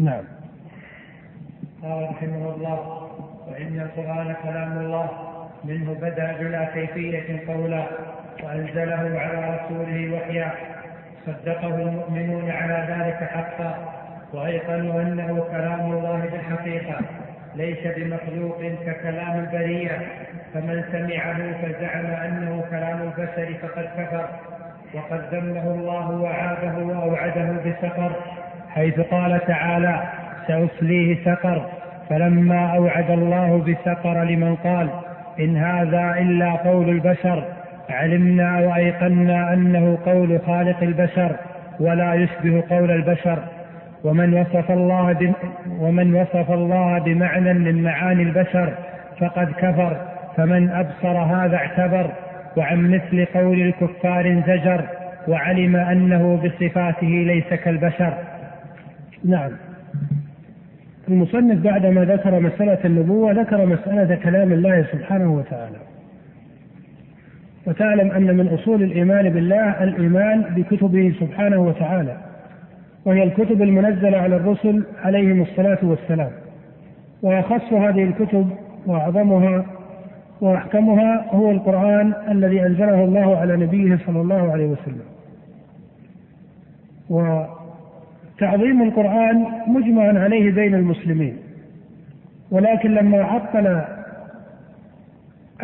نعم. قال رحمه الله وإن القرآن كلام الله منه بدأ بلا كيفية قولا وأنزله على رسوله وحيا صدقه المؤمنون على ذلك حقا وأيقنوا أنه كلام الله بالحقيقة ليس بمخلوق ككلام البرية فمن سمعه فزعم أنه كلام البشر فقد كفر وقد ذمه الله وعابه وأوعده بسقر. حيث قال تعالى سأصليه سقر فلما أوعد الله بسقر لمن قال إن هذا إلا قول البشر علمنا وأيقنا أنه قول خالق البشر ولا يشبه قول البشر. ومن وصف الله ومن وصف الله بمعنى من معاني البشر فقد كفر فمن أبصر هذا اعتبر وعن مثل قول الكفار زجر وعلم أنه بصفاته ليس كالبشر. نعم. المصنف بعدما ذكر مسألة النبوة ذكر مسألة كلام الله سبحانه وتعالى. وتعلم أن من أصول الإيمان بالله الإيمان بكتبه سبحانه وتعالى وهي الكتب المنزلة على الرسل عليهم الصلاة والسلام. وأخص هذه الكتب وأعظمها وأحكمها هو القرآن الذي أنزله الله على نبيه صلى الله عليه وسلم. وتعظيم القرآن مجمع عليه بين المسلمين. ولكن لما عطل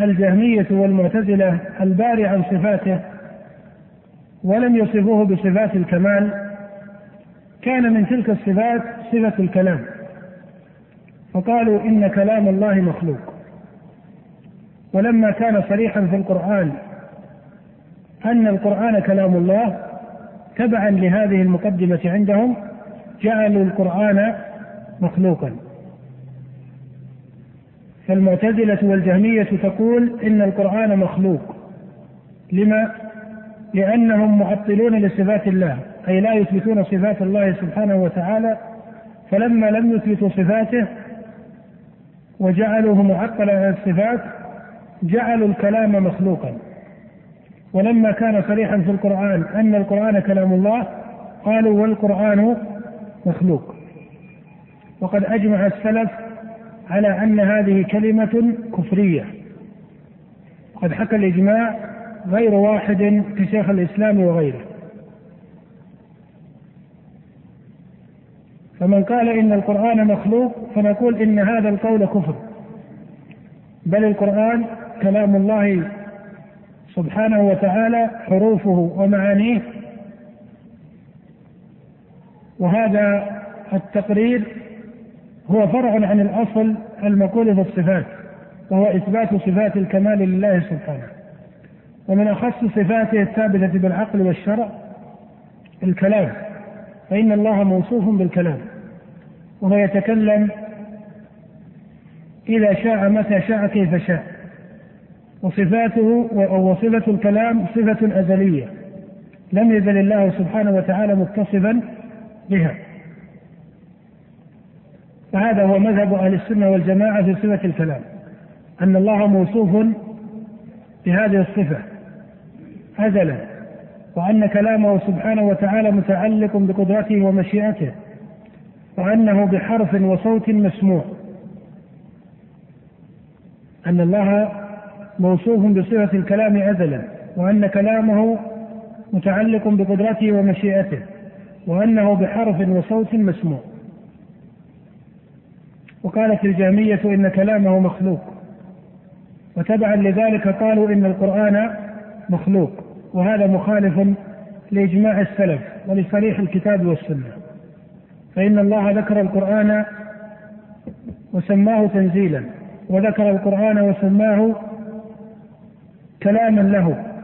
الجهمية والمعتزلة الباري عن صفاته ولم يصفوه بصفات الكمال كان من تلك الصفات صفة الكلام. فقالوا إن كلام الله مخلوق. ولما كان صريحا في القرآن أن القرآن كلام الله تبعا لهذه المقدمة عندهم جعلوا القرآن مخلوقا. فالمعتزلة والجهمية تقول إن القرآن مخلوق. لما؟ لأنهم معطلون لصفات الله أي لا يثبتون صفات الله سبحانه وتعالى فلما لم يثبتوا صفاته وجعلوه معطلا عن الصفات جعلوا الكلام مخلوقا. ولما كان صريحا في القرآن أن القرآن كلام الله قالوا والقرآن مخلوق. وقد أجمع السلف على أن هذه كلمة كفرية. وقد حكى الإجماع غير واحد كشيخ الإسلام وغيره. فمن قال إن القرآن مخلوق فنقول إن هذا القول كفر. بل القرآن كلام الله سبحانه وتعالى حروفه ومعانيه وهذا التقرير هو فرع عن الأصل المقول في الصفات وهو إثبات صفات الكمال لله سبحانه. ومن أخص صفاته الثابتة بالعقل والشرع الكلام فإن الله موصوف بالكلام وهو يتكلم إذا شاء متى شاء كيف شاء. وصفاته وصفه الكلام صفة أزلية لم يزل الله سبحانه وتعالى متصفا بها. فهذا هو مذهب أهل السنة والجماعة في صفة الكلام أن الله موصوف بهذه الصفة أزلا وأن كلامه سبحانه وتعالى متعلق بقدرته ومشيئته وأنه بحرف وصوت مسموع. أن الله موصوف بصفة الكلام أزلا وأن كلامه متعلق بقدرته ومشيئته. وأنه بحرف وصوت مسموع. وقالت الجامية إن كلامه مخلوق. وتبعا لذلك قالوا إن القرآن مخلوق. وهذا مخالف لإجماع السلف ولصريح الكتاب والسنة. فإن الله ذكر القرآن وسماه تنزيلا. وذكر القرآن وسماه كلاما له.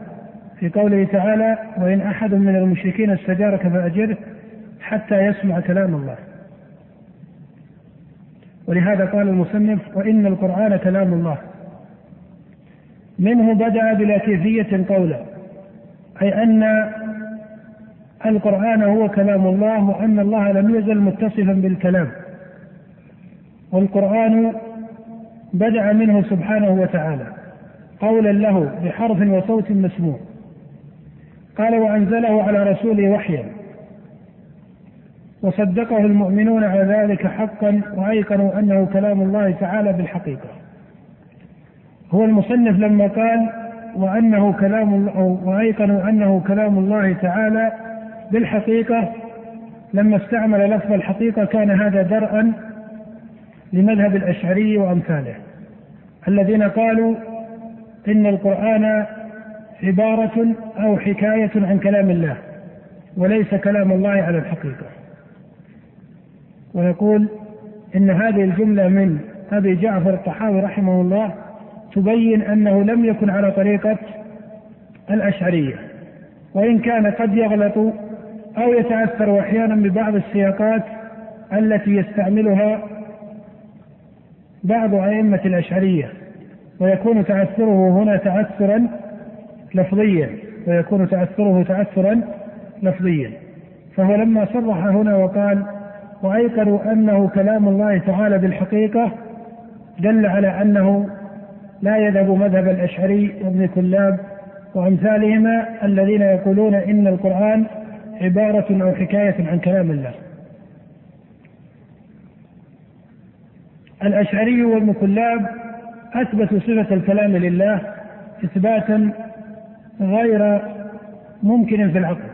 في قوله تعالى وإن أحد من المشركين استجارك فأجره حتى يسمع كلام الله. ولهذا قال المصنف وإن القرآن كلام الله. منه بدأ بلا كيفية قولا أي أن القرآن هو كلام الله وأن الله لم يزل متصفا بالكلام. والقرآن بدأ منه سبحانه وتعالى قولا له بحرف وصوت مسموع. قال وأنزله على رسوله وحيا وصدقه المؤمنون على ذلك حقا وأيقنوا أنه كلام الله تعالى بالحقيقة. هو المصنف لما قال وأنه كلام أو وأيقنوا أنه كلام الله تعالى بالحقيقة لما استعمل لفظ الحقيقة كان هذا درءا لمذهب الأشعري وأمثاله الذين قالوا إن القرآن عبارة أو حكاية عن كلام الله وليس كلام الله على الحقيقة. ويقول إن هذه الجملة من أبي جعفر الطحاوي رحمه الله تبين أنه لم يكن على طريقة الأشعرية وإن كان قد يغلط أو يتأثر أحيانا ببعض السياقات التي يستعملها بعض أئمة الأشعرية ويكون تأثره هنا تاثرا لفظيا ويكون تأثره تاثرا لفظيا فهو لما صرح هنا وقال وأيقنوا أنه كلام الله تعالى بالحقيقة دل على أنه لا يذهب مذهب الأشعري وابن كلاب وأمثالهما الذين يقولون إن القرآن عبارة أو حكاية عن كلام الله. الأشعري وابن كلاب أثبتوا صفة الكلام لله إثباتا غير ممكن في العقل.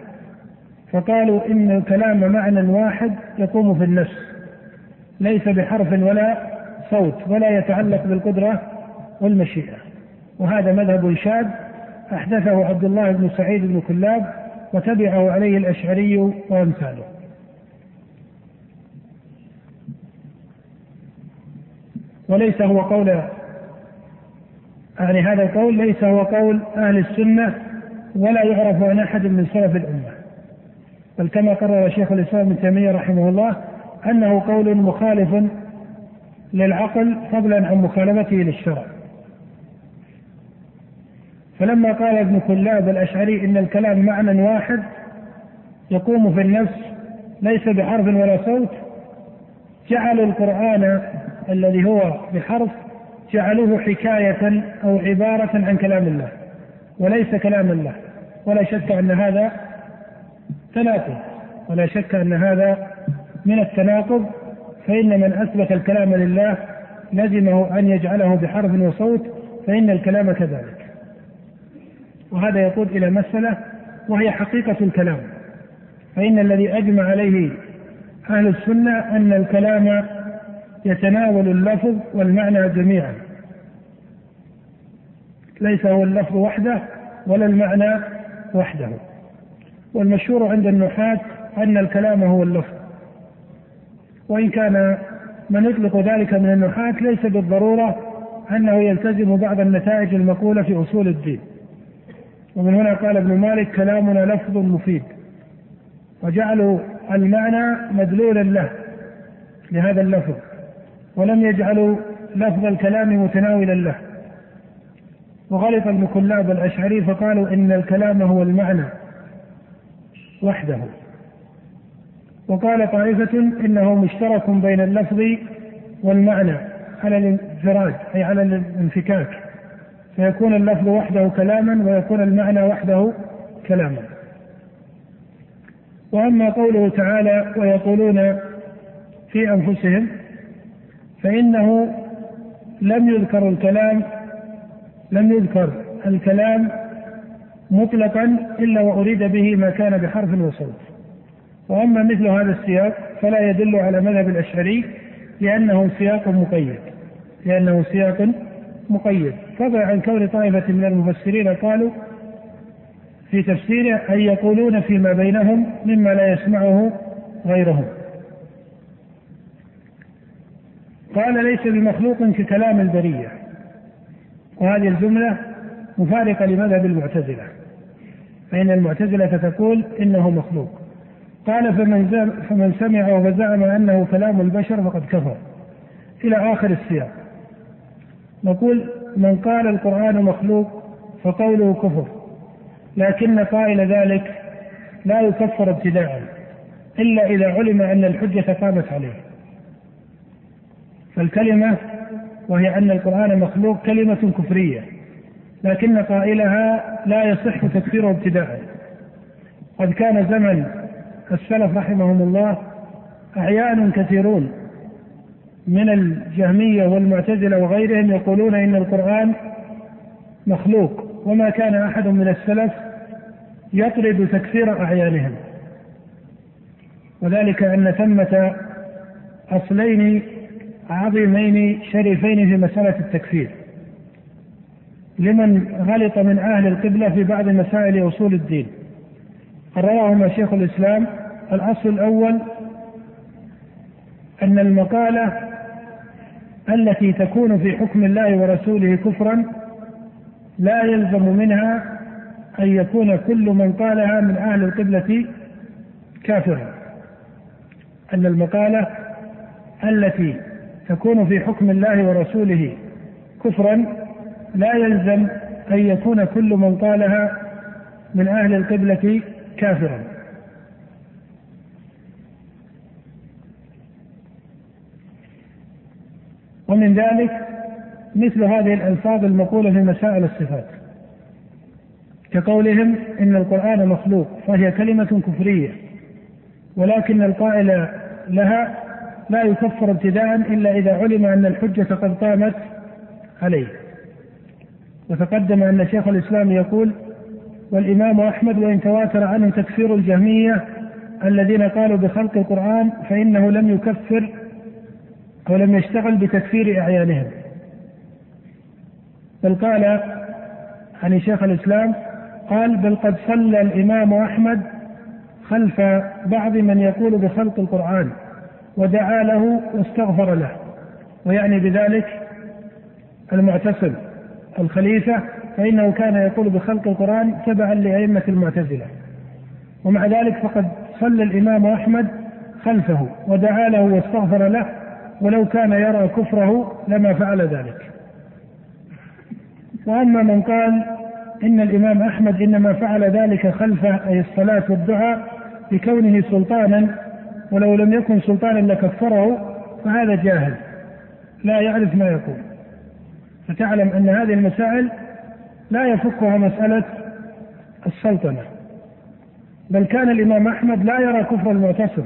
فقالوا إن الكلام معنى واحد يقوم في النفس ليس بحرف ولا صوت ولا يتعلق بالقدرة والمشيئة. وهذا مذهب شاذ أحدثه عبد الله بن سعيد بن كلاب وتبعه عليه الأشعري وأمثاله. وليس هو قول يعني هذا القول ليس هو قول أهل السنة ولا يعرف عن أحد من سلف الأمة بل كما قرر شيخ الإسلام ابن تيمية رحمه الله أنه قول مخالف للعقل فضلا عن مخالفته للشرع. فلما قال ابن كلاب الأشعري إن الكلام معنى واحد يقوم في النفس ليس بحرف ولا صوت جعلوا القرآن الذي هو بحرف جعلوه حكاية أو عبارة عن كلام الله وليس كلام الله ولا شك أن هذا تناقض ولا شك أن هذا من التناقض فإن من أثبت الكلام لله لزمه أن يجعله بحرف وصوت فإن الكلام كذلك. وهذا يقود إلى مسألة وهي حقيقة الكلام فإن الذي أجمع عليه أهل السنة أن الكلام يتناول اللفظ والمعنى جميعا. ليس هو اللفظ وحده ولا المعنى وحده. والمشهور عند النحاة أن الكلام هو اللفظ. وإن كان من يطلق ذلك من النحاة ليس بالضرورة أنه يلتزم بعض النتائج المقولة في أصول الدين. ومن هنا قال ابن مالك كلامنا لفظ مفيد. وجعلوا المعنى مدلولا له لهذا اللفظ. ولم يجعلوا لفظ الكلام متناولا له. وغلط المكلاب الأشعري فقالوا إن الكلام هو المعنى وحده. وقال طائفة إنه مشترك بين اللفظ والمعنى على الانفراد أي على الانفكاك. فيكون اللفظ وحده كلاما ويكون المعنى وحده كلاما. وأما قوله تعالى ويقولون في أنفسهم فإنه لم يذكر الكلام لم يذكر الكلام مطلقا إلا وأريد به ما كان بحرف وصوت. وأما مثل هذا السياق فلا يدل على مذهب الأشعري لأنه سياق مقيد. لأنه سياق مقيد، فضلا عن كون طائفة من المفسرين قالوا في تفسيره أن يقولون فيما بينهم مما لا يسمعه غيرهم. قال ليس بمخلوق ككلام البرية. وهذه الجملة مفارقة لمذهب المعتزلة. فإن المعتزلة تقول إنه مخلوق. قال فمن فمن سمع وزعم أنه كلام البشر فقد كفر. إلى آخر السياق. نقول من قال القرآن مخلوق فقوله كفر. لكن قائل ذلك لا يكفر ابتداء إلا إذا علم أن الحجة قامت عليه. فالكلمة وهي أن القرآن مخلوق كلمة كفرية لكن قائلها لا يصح تكفيره ابتداء. قد كان زمن السلف رحمهم الله أعيان كثيرون من الجهمية والمعتزلة وغيرهم يقولون إن القرآن مخلوق وما كان أحد من السلف يطرد تكفير أعيانهم. وذلك أن ثمة أصلين عظيمين شريفين في مسألة التكفير. لمن غلط من أهل القبلة في بعض مسائل أصول الدين. قررهما شيخ الإسلام. الأصل الأول أن المقالة التي تكون في حكم الله ورسوله كفرا لا يلزم منها أن يكون كل من قالها من أهل القبلة كافرا. أن المقالة التي تكون في حكم الله ورسوله كفرا لا يلزم أن يكون كل من قالها من أهل القبلة كافرا. ومن ذلك مثل هذه الألفاظ المقولة في مسائل الصفات كقولهم إن القرآن مخلوق فهي كلمة كفرية ولكن القائل لها لا يكفر ابتداء إلا إذا علم أن الحجة قد قامت عليه. وتقدم أن شيخ الإسلام يقول والإمام أحمد وإن تواتر عنه تكفير الجهمية الذين قالوا بخلق القرآن فإنه لم يكفر أو لم يشتغل بتكفير أعيانهم. بل قال عن شيخ الإسلام قال بل قد صلى الإمام أحمد خلف بعض من يقول بخلق القرآن. ودعا له واستغفر له. ويعني بذلك المعتصم الخليفة فإنه كان يقول بخلق القرآن تبعا لأئمة المعتزلة. ومع ذلك فقد صلى الإمام أحمد خلفه ودعا له واستغفر له ولو كان يرى كفره لما فعل ذلك. وأما من قال إن الإمام أحمد إنما فعل ذلك خلفه أي الصلاة والدعاء لكونه سلطانا ولو لم يكن سلطانا لكفره فهذا جاهل. لا يعرف ما يقول. فتعلم أن هذه المسائل لا يفكها مسألة السلطنة. بل كان الإمام أحمد لا يرى كفر المعتصم.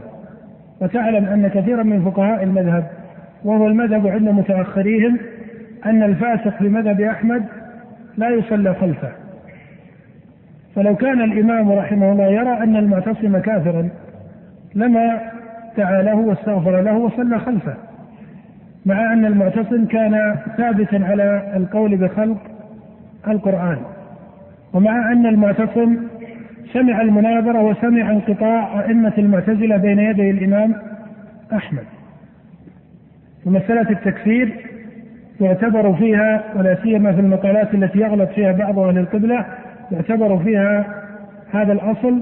وتعلم أن كثيرا من فقهاء المذهب وهو المذهب عند متأخريهم أن الفاسق في مذهب أحمد لا يصلى خلفه. فلو كان الإمام رحمه الله يرى أن المعتصم كافرا لما دعا له واستغفر له وصلى خلفه مع أن المعتصم كان ثابتا على القول بخلق القرآن. ومع أن المعتصم سمع المناظرة وسمع انقطاع أئمة المعتزلة بين يدي الإمام أحمد. ومسألة التكفير يعتبر فيها ولا سيما في المقالات التي يغلط فيها بعض أهل القبلة يعتبر فيها هذا الأصل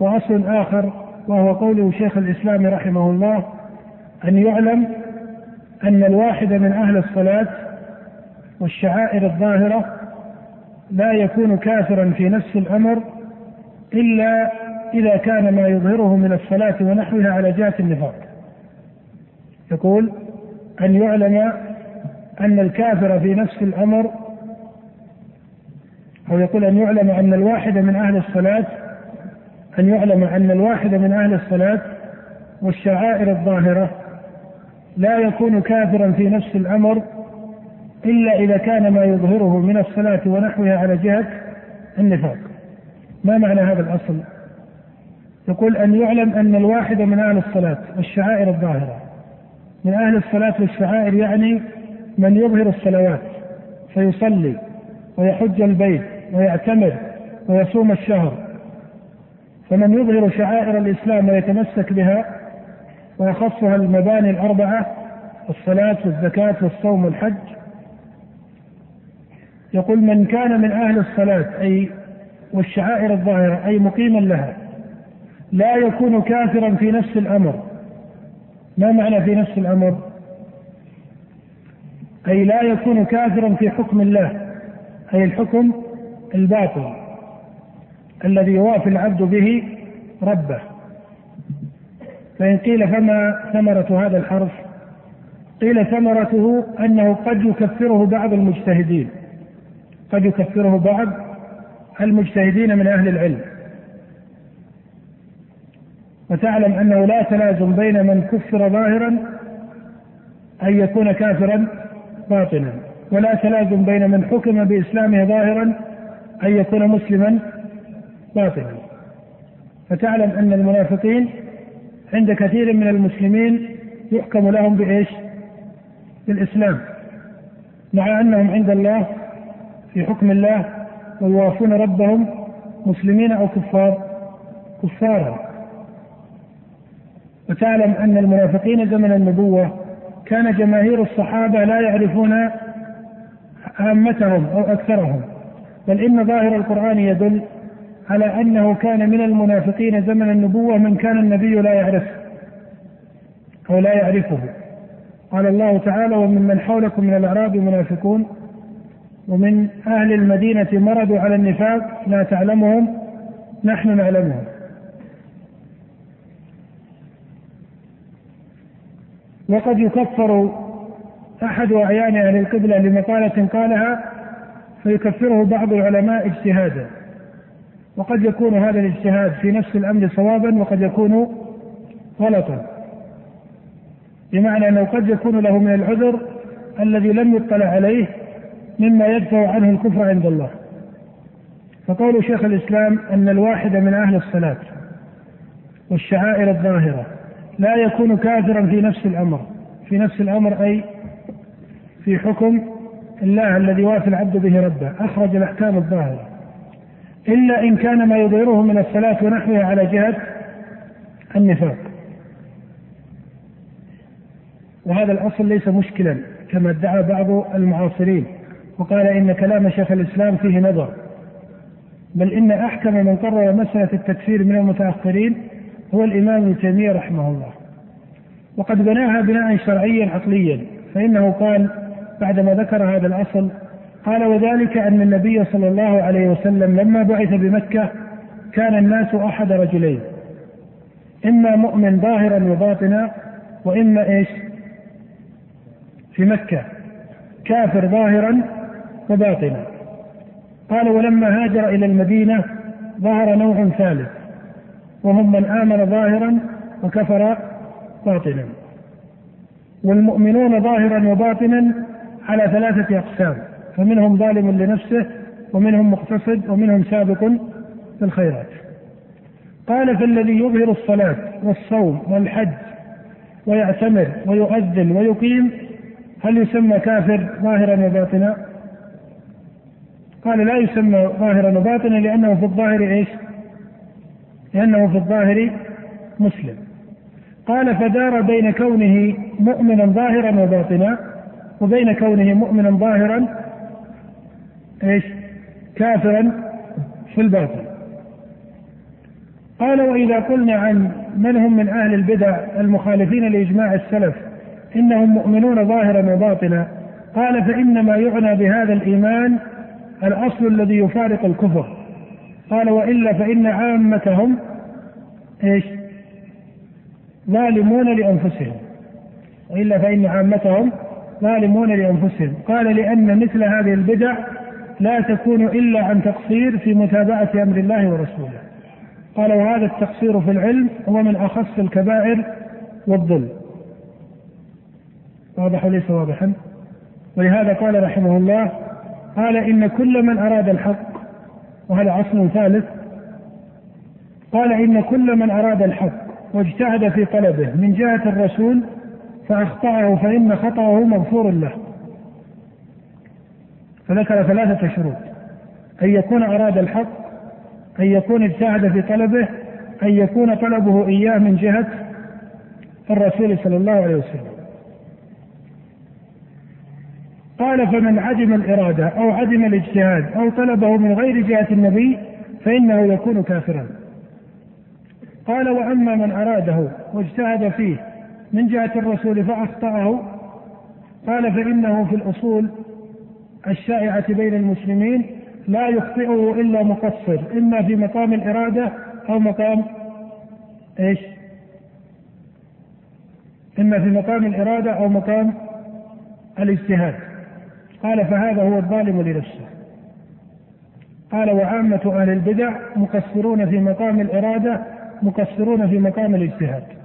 وأصل آخر وهو قوله شيخ الإسلام رحمه الله أن يعلم أن الواحد من أهل الصلاة والشعائر الظاهرة لا يكون كافرا في نفس الأمر إلا إذا كان ما يظهره من الصلاة ونحوها على جهة النفاق. يقول أن يعلم أن الكافر في نفس الأمر أو يقول أن يعلم أن الواحد من أهل الصلاة أن يعلم أن الواحد من أهل الصلاة والشعائر الظاهرة لا يكون كافرا في نفس الأمر إلا إذا كان ما يظهره من الصلاة ونحوها على جهة النفاق. ما معنى هذا الأصل؟ يقول أن يعلم أن الواحد من أهل الصلاة والشعائر الظاهرة. من أهل الصلاة والشعائر يعني من يظهر الصلوات فيصلي ويحج البيت ويعتمر ويصوم الشهر فمن يظهر شعائر الإسلام ويتمسك بها ويخصها المباني الأربعة الصلاة والزكاه والصوم والحج يقول من كان من أهل الصلاة أي والشعائر الظاهرة أي مقيما لها لا يكون كافرا في نفس الأمر. ما معنى في نفس الأمر؟ أي لا يكون كافرا في حكم الله أي الحكم الباطل. الذي يوافي العبد به ربه. فإن قيل فما ثمرة هذا الحرف؟ قيل ثمرته أنه قد يكفره بعض المجتهدين. قد يكفره بعض المجتهدين من أهل العلم. وتعلم أنه لا تلازم بين من كفر ظاهرا أن يكون كافرا باطنا. ولا تلازم بين من حكم بإسلامه ظاهرا أن يكون مسلما باطنا فتعلم أن المنافقين عند كثير من المسلمين يحكم لهم بإيش؟ بالإسلام. مع أنهم عند الله في حكم الله ويوافون ربهم مسلمين أو كفار كفارا. وتعلم أن المنافقين زمن النبوة كان جماهير الصحابة لا يعرفون عامتهم أو أكثرهم. بل إن ظاهر القرآن يدل على أنه كان من المنافقين زمن النبوة من كان النبي لا يعرفه أو لا يعرفه. قال الله تعالى وممن حولكم من الأعراب منافقون ومن أهل المدينة مرضوا على النفاق لا تعلمهم نحن نعلمهم. وقد يكفر أحد أعيان أهل القبلة لمقالة قالها فيكفره بعض العلماء اجتهادا. وقد يكون هذا الاجتهاد في نفس الأمر صوابا وقد يكون غلطا. بمعنى أنه قد يكون له من العذر الذي لم يطلع عليه مما يدفع عنه الكفر عند الله. فقول شيخ الإسلام أن الواحد من أهل الصلاة والشعائر الظاهرة لا يكون كافرا في نفس الأمر. في نفس الأمر أي في حكم الله الذي وافى العبد به ربه. أخرج الأحكام الظاهرة. إلا إن كان ما يظهره من الصلاة ونحوها على جهة النفاق. وهذا الأصل ليس مشكلا كما ادعى بعض المعاصرين وقال إن كلام شيخ الإسلام فيه نظر. بل إن أحكم من قرر مسألة التكفير من المتأخرين هو الإمام ابن تيمية رحمه الله. وقد بناها بناء شرعيا عقليا فإنه قال بعدما ذكر هذا الأصل قال وذلك أن النبي صلى الله عليه وسلم لما بعث بمكة كان الناس أحد رجلين. إما مؤمن ظاهرا وباطنا وإما إيش؟ في مكة. كافر ظاهرا وباطنا. قال ولما هاجر إلى المدينة ظهر نوع ثالث وهم من آمن ظاهرا وكفر باطنا. والمؤمنون ظاهرا وباطنا على ثلاثة أقسام. فمنهم ظالم لنفسه ومنهم مقتصد ومنهم سابق في الخيرات قال فالذي يظهر الصلاة والصوم والحج ويعتمر ويؤذن ويقيم هل يسمى كافر ظاهرا وباطنا؟ قال لا يسمى ظاهرا وباطنا لأنه في الظاهر إيش؟ لأنه في الظاهر مسلم قال فدار بين كونه مؤمنا ظاهرا وباطنا وبين كونه مؤمنا ظاهرا إيش؟ كافرا في الباطن. قال وإذا قلنا عن من هم من أهل البدع المخالفين لإجماع السلف إنهم مؤمنون ظاهرا وباطنا قال فإنما يعنى بهذا الإيمان الأصل الذي يفارق الكفر قال وإلا فإن عامتهم إيش؟ ظالمون لأنفسهم وإلا فإن عامتهم ظالمون لأنفسهم قال لأن مثل هذه البدع لا تكون إلا عن تقصير في متابعة أمر الله ورسوله. قال وهذا التقصير في العلم هو من أخص الكبائر والظلم واضح وليس واضحا؟ ولهذا قال رحمه الله قال إن كل من أراد الحق وهذا اصل ثالث قال إن كل من أراد الحق واجتهد في طلبه من جهة الرسول فأخطأه فإن خطأه مغفور له. فذكر ثلاثة شروط. أن يكون أراد الحق أن يكون اجتهد في طلبه أن يكون طلبه إياه من جهة الرسول صلى الله عليه وسلم. قال فمن عدم الإرادة أو عدم الاجتهاد أو طلبه من غير جهة النبي فإنه يكون كافرا. قال وأما من أراده واجتهد فيه من جهة الرسول فأخطأه قال فإنه في الأصول الشائعة بين المسلمين لا يخطئه إلا مقصر إما في مقام الإرادة أو مقام إيش؟ إما في مقام الإرادة أو مقام الاجتهاد. قال فهذا هو الظالم لنفسه. قال وعامة أهل البدع مقصرون في مقام الإرادة مقصرون في مقام الاجتهاد.